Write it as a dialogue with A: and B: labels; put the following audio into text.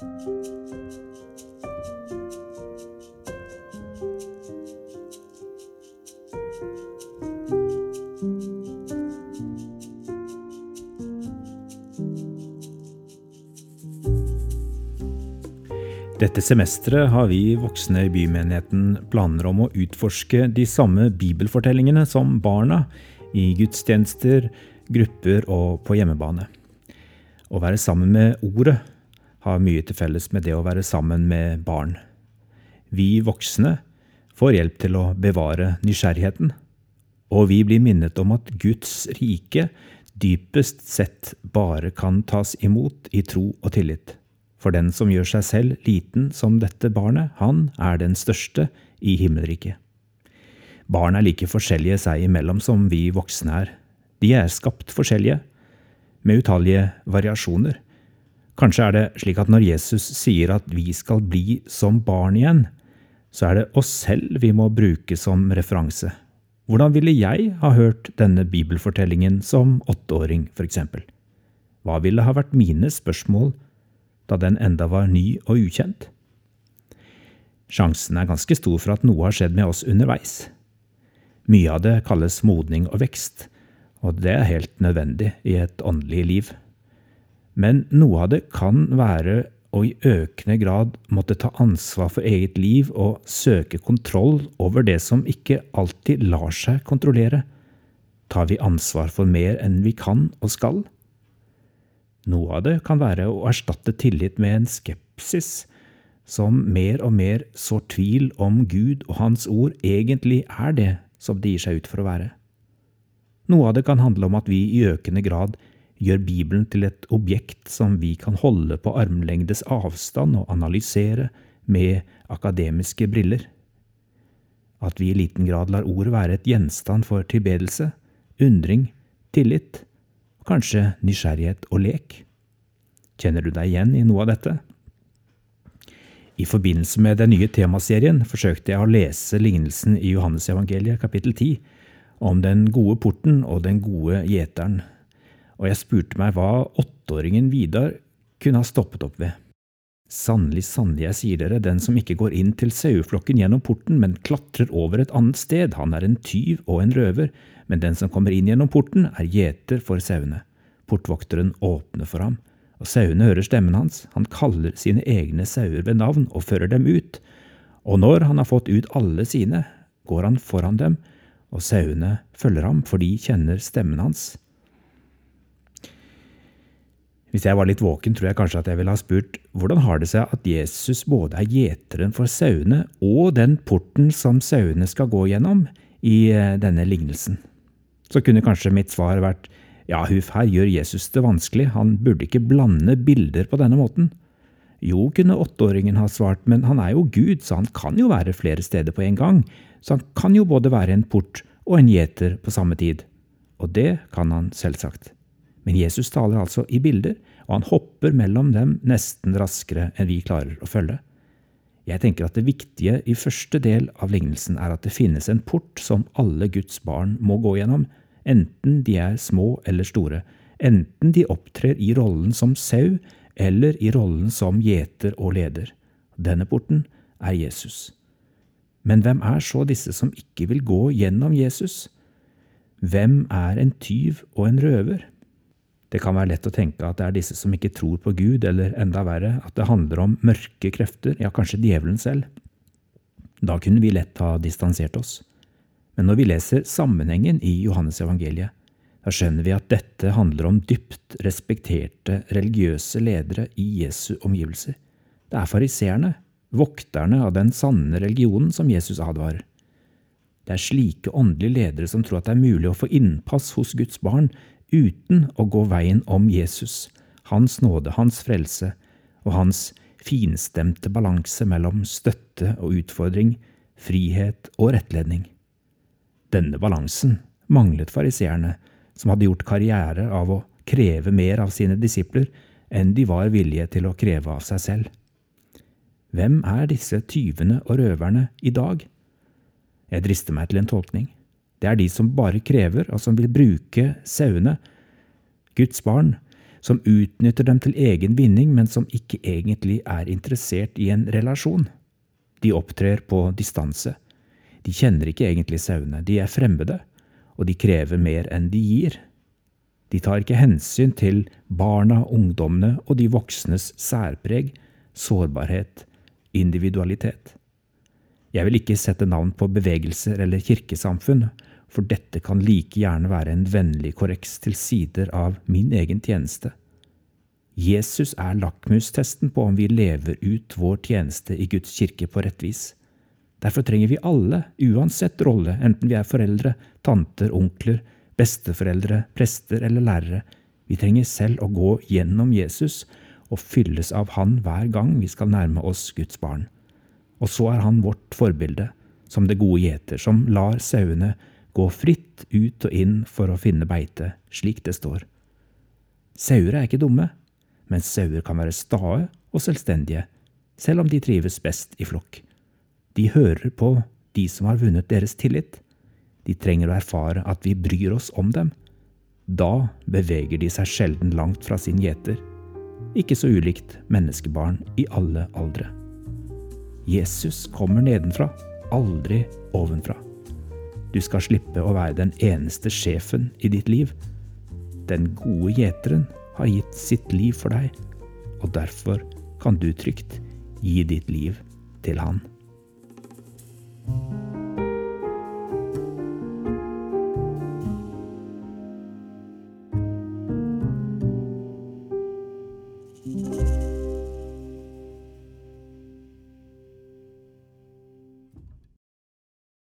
A: Dette semesteret har vi voksne i bymenigheten planer om å utforske de samme bibelfortellingene som barna i gudstjenester, grupper og på hjemmebane. Å være sammen med Ordet har mye til felles med det å være sammen med barn. Vi voksne får hjelp til å bevare nysgjerrigheten, og vi blir minnet om at Guds rike dypest sett bare kan tas imot i tro og tillit. For den som gjør seg selv liten som dette barnet, han er den største i himmelriket. Barn er like forskjellige seg imellom som vi voksne er. De er skapt forskjellige, med utallige variasjoner. Kanskje er det slik at når Jesus sier at vi skal bli som barn igjen, så er det oss selv vi må bruke som referanse. Hvordan ville jeg ha hørt denne bibelfortellingen som åtteåring, eksempel? Hva ville ha vært mine spørsmål da den enda var ny og ukjent. Sjansen er ganske stor for at noe har skjedd med oss underveis. Mye av det kalles modning og vekst, og det er helt nødvendig i et åndelig liv. Men noe av det kan være å i økende grad måtte ta ansvar for eget liv og søke kontroll over det som ikke alltid lar seg kontrollere. Tar vi ansvar for mer enn vi kan og skal? Noe av det kan være å erstatte tillit med en skepsis som mer og mer sår tvil om Gud og Hans ord egentlig er det som det gir seg ut for å være. Noe av det kan handle om at vi i økende grad gjør Bibelen til et objekt som vi kan holde på armlengdes avstand og analysere med akademiske briller. At vi i liten grad lar ordet være et gjenstand for tilbedelse, undring, tillit kanskje nysgjerrighet og lek. Kjenner du deg igjen i noe av dette? I forbindelse med den nye temaserien forsøkte jeg å lese lignelsen i Johannesevangeliet kapittel 10 om den gode porten og den gode gjeteren, og jeg spurte meg hva åtteåringen Vidar kunne ha stoppet opp ved. Sannelig, sannelig, jeg sier dere, den som ikke går inn til saueflokken gjennom porten, men klatrer over et annet sted, han er en tyv og en røver, men den som kommer inn gjennom porten, er gjeter for sauene. Portvokteren åpner for ham, og sauene hører stemmen hans. Han kaller sine egne sauer ved navn og fører dem ut. Og når han har fått ut alle sine, går han foran dem, og sauene følger ham, for de kjenner stemmen hans. Hvis jeg var litt våken, tror jeg kanskje at jeg ville ha spurt hvordan har det seg at Jesus både er gjeteren for sauene og den porten som sauene skal gå gjennom i eh, denne lignelsen? så kunne kanskje mitt svar vært ja, huff, her gjør Jesus det vanskelig, han burde ikke blande bilder på denne måten. Jo, kunne åtteåringen ha svart, men han er jo Gud, så han kan jo være flere steder på en gang, så han kan jo både være en port og en gjeter på samme tid. Og det kan han selvsagt. Men Jesus taler altså i bilder, og han hopper mellom dem nesten raskere enn vi klarer å følge. Jeg tenker at det viktige i første del av lignelsen er at det finnes en port som alle Guds barn må gå gjennom, enten de er små eller store, enten de opptrer i rollen som sau eller i rollen som gjeter og leder. Denne porten er Jesus. Men hvem er så disse som ikke vil gå gjennom Jesus? Hvem er en tyv og en røver? Det kan være lett å tenke at det er disse som ikke tror på Gud, eller enda verre, at det handler om mørke krefter, ja, kanskje djevelen selv. Da kunne vi lett ha distansert oss. Men når vi leser sammenhengen i Johannes evangeliet, da skjønner vi at dette handler om dypt respekterte religiøse ledere i Jesu omgivelser. Det er fariseerne, vokterne av den sanne religionen, som Jesus advarer. Det er slike åndelige ledere som tror at det er mulig å få innpass hos Guds barn uten å gå veien om Jesus, Hans nåde, Hans frelse og Hans finstemte balanse mellom støtte og utfordring, frihet og rettledning. Denne balansen manglet fariseerne, som hadde gjort karriere av å kreve mer av sine disipler enn de var villige til å kreve av seg selv. Hvem er disse tyvene og røverne i dag? Jeg drister meg til en tolkning. Det er de som bare krever og som vil bruke sauene, Guds barn, som utnytter dem til egen vinning, men som ikke egentlig er interessert i en relasjon. De opptrer på distanse. De kjenner ikke egentlig sauene, de er fremmede, og de krever mer enn de gir. De tar ikke hensyn til barna, ungdommene og de voksnes særpreg, sårbarhet, individualitet. Jeg vil ikke sette navn på bevegelser eller kirkesamfunn, for dette kan like gjerne være en vennlig korreks til sider av min egen tjeneste. Jesus er lakmustesten på om vi lever ut vår tjeneste i Guds kirke på rett vis. Derfor trenger vi alle, uansett rolle, enten vi er foreldre, tanter, onkler, besteforeldre, prester eller lærere, vi trenger selv å gå gjennom Jesus og fylles av Han hver gang vi skal nærme oss Guds barn. Og så er Han vårt forbilde, som det gode gjeter, som lar sauene gå fritt ut og inn for å finne beite, slik det står. Sauer er ikke dumme, men sauer kan være stae og selvstendige, selv om de trives best i flokk. De hører på de som har vunnet deres tillit. De trenger å erfare at vi bryr oss om dem. Da beveger de seg sjelden langt fra sin gjeter. Ikke så ulikt menneskebarn i alle aldre. Jesus kommer nedenfra, aldri ovenfra. Du skal slippe å være den eneste sjefen i ditt liv. Den gode gjeteren har gitt sitt liv for deg, og derfor kan du trygt gi ditt liv til han.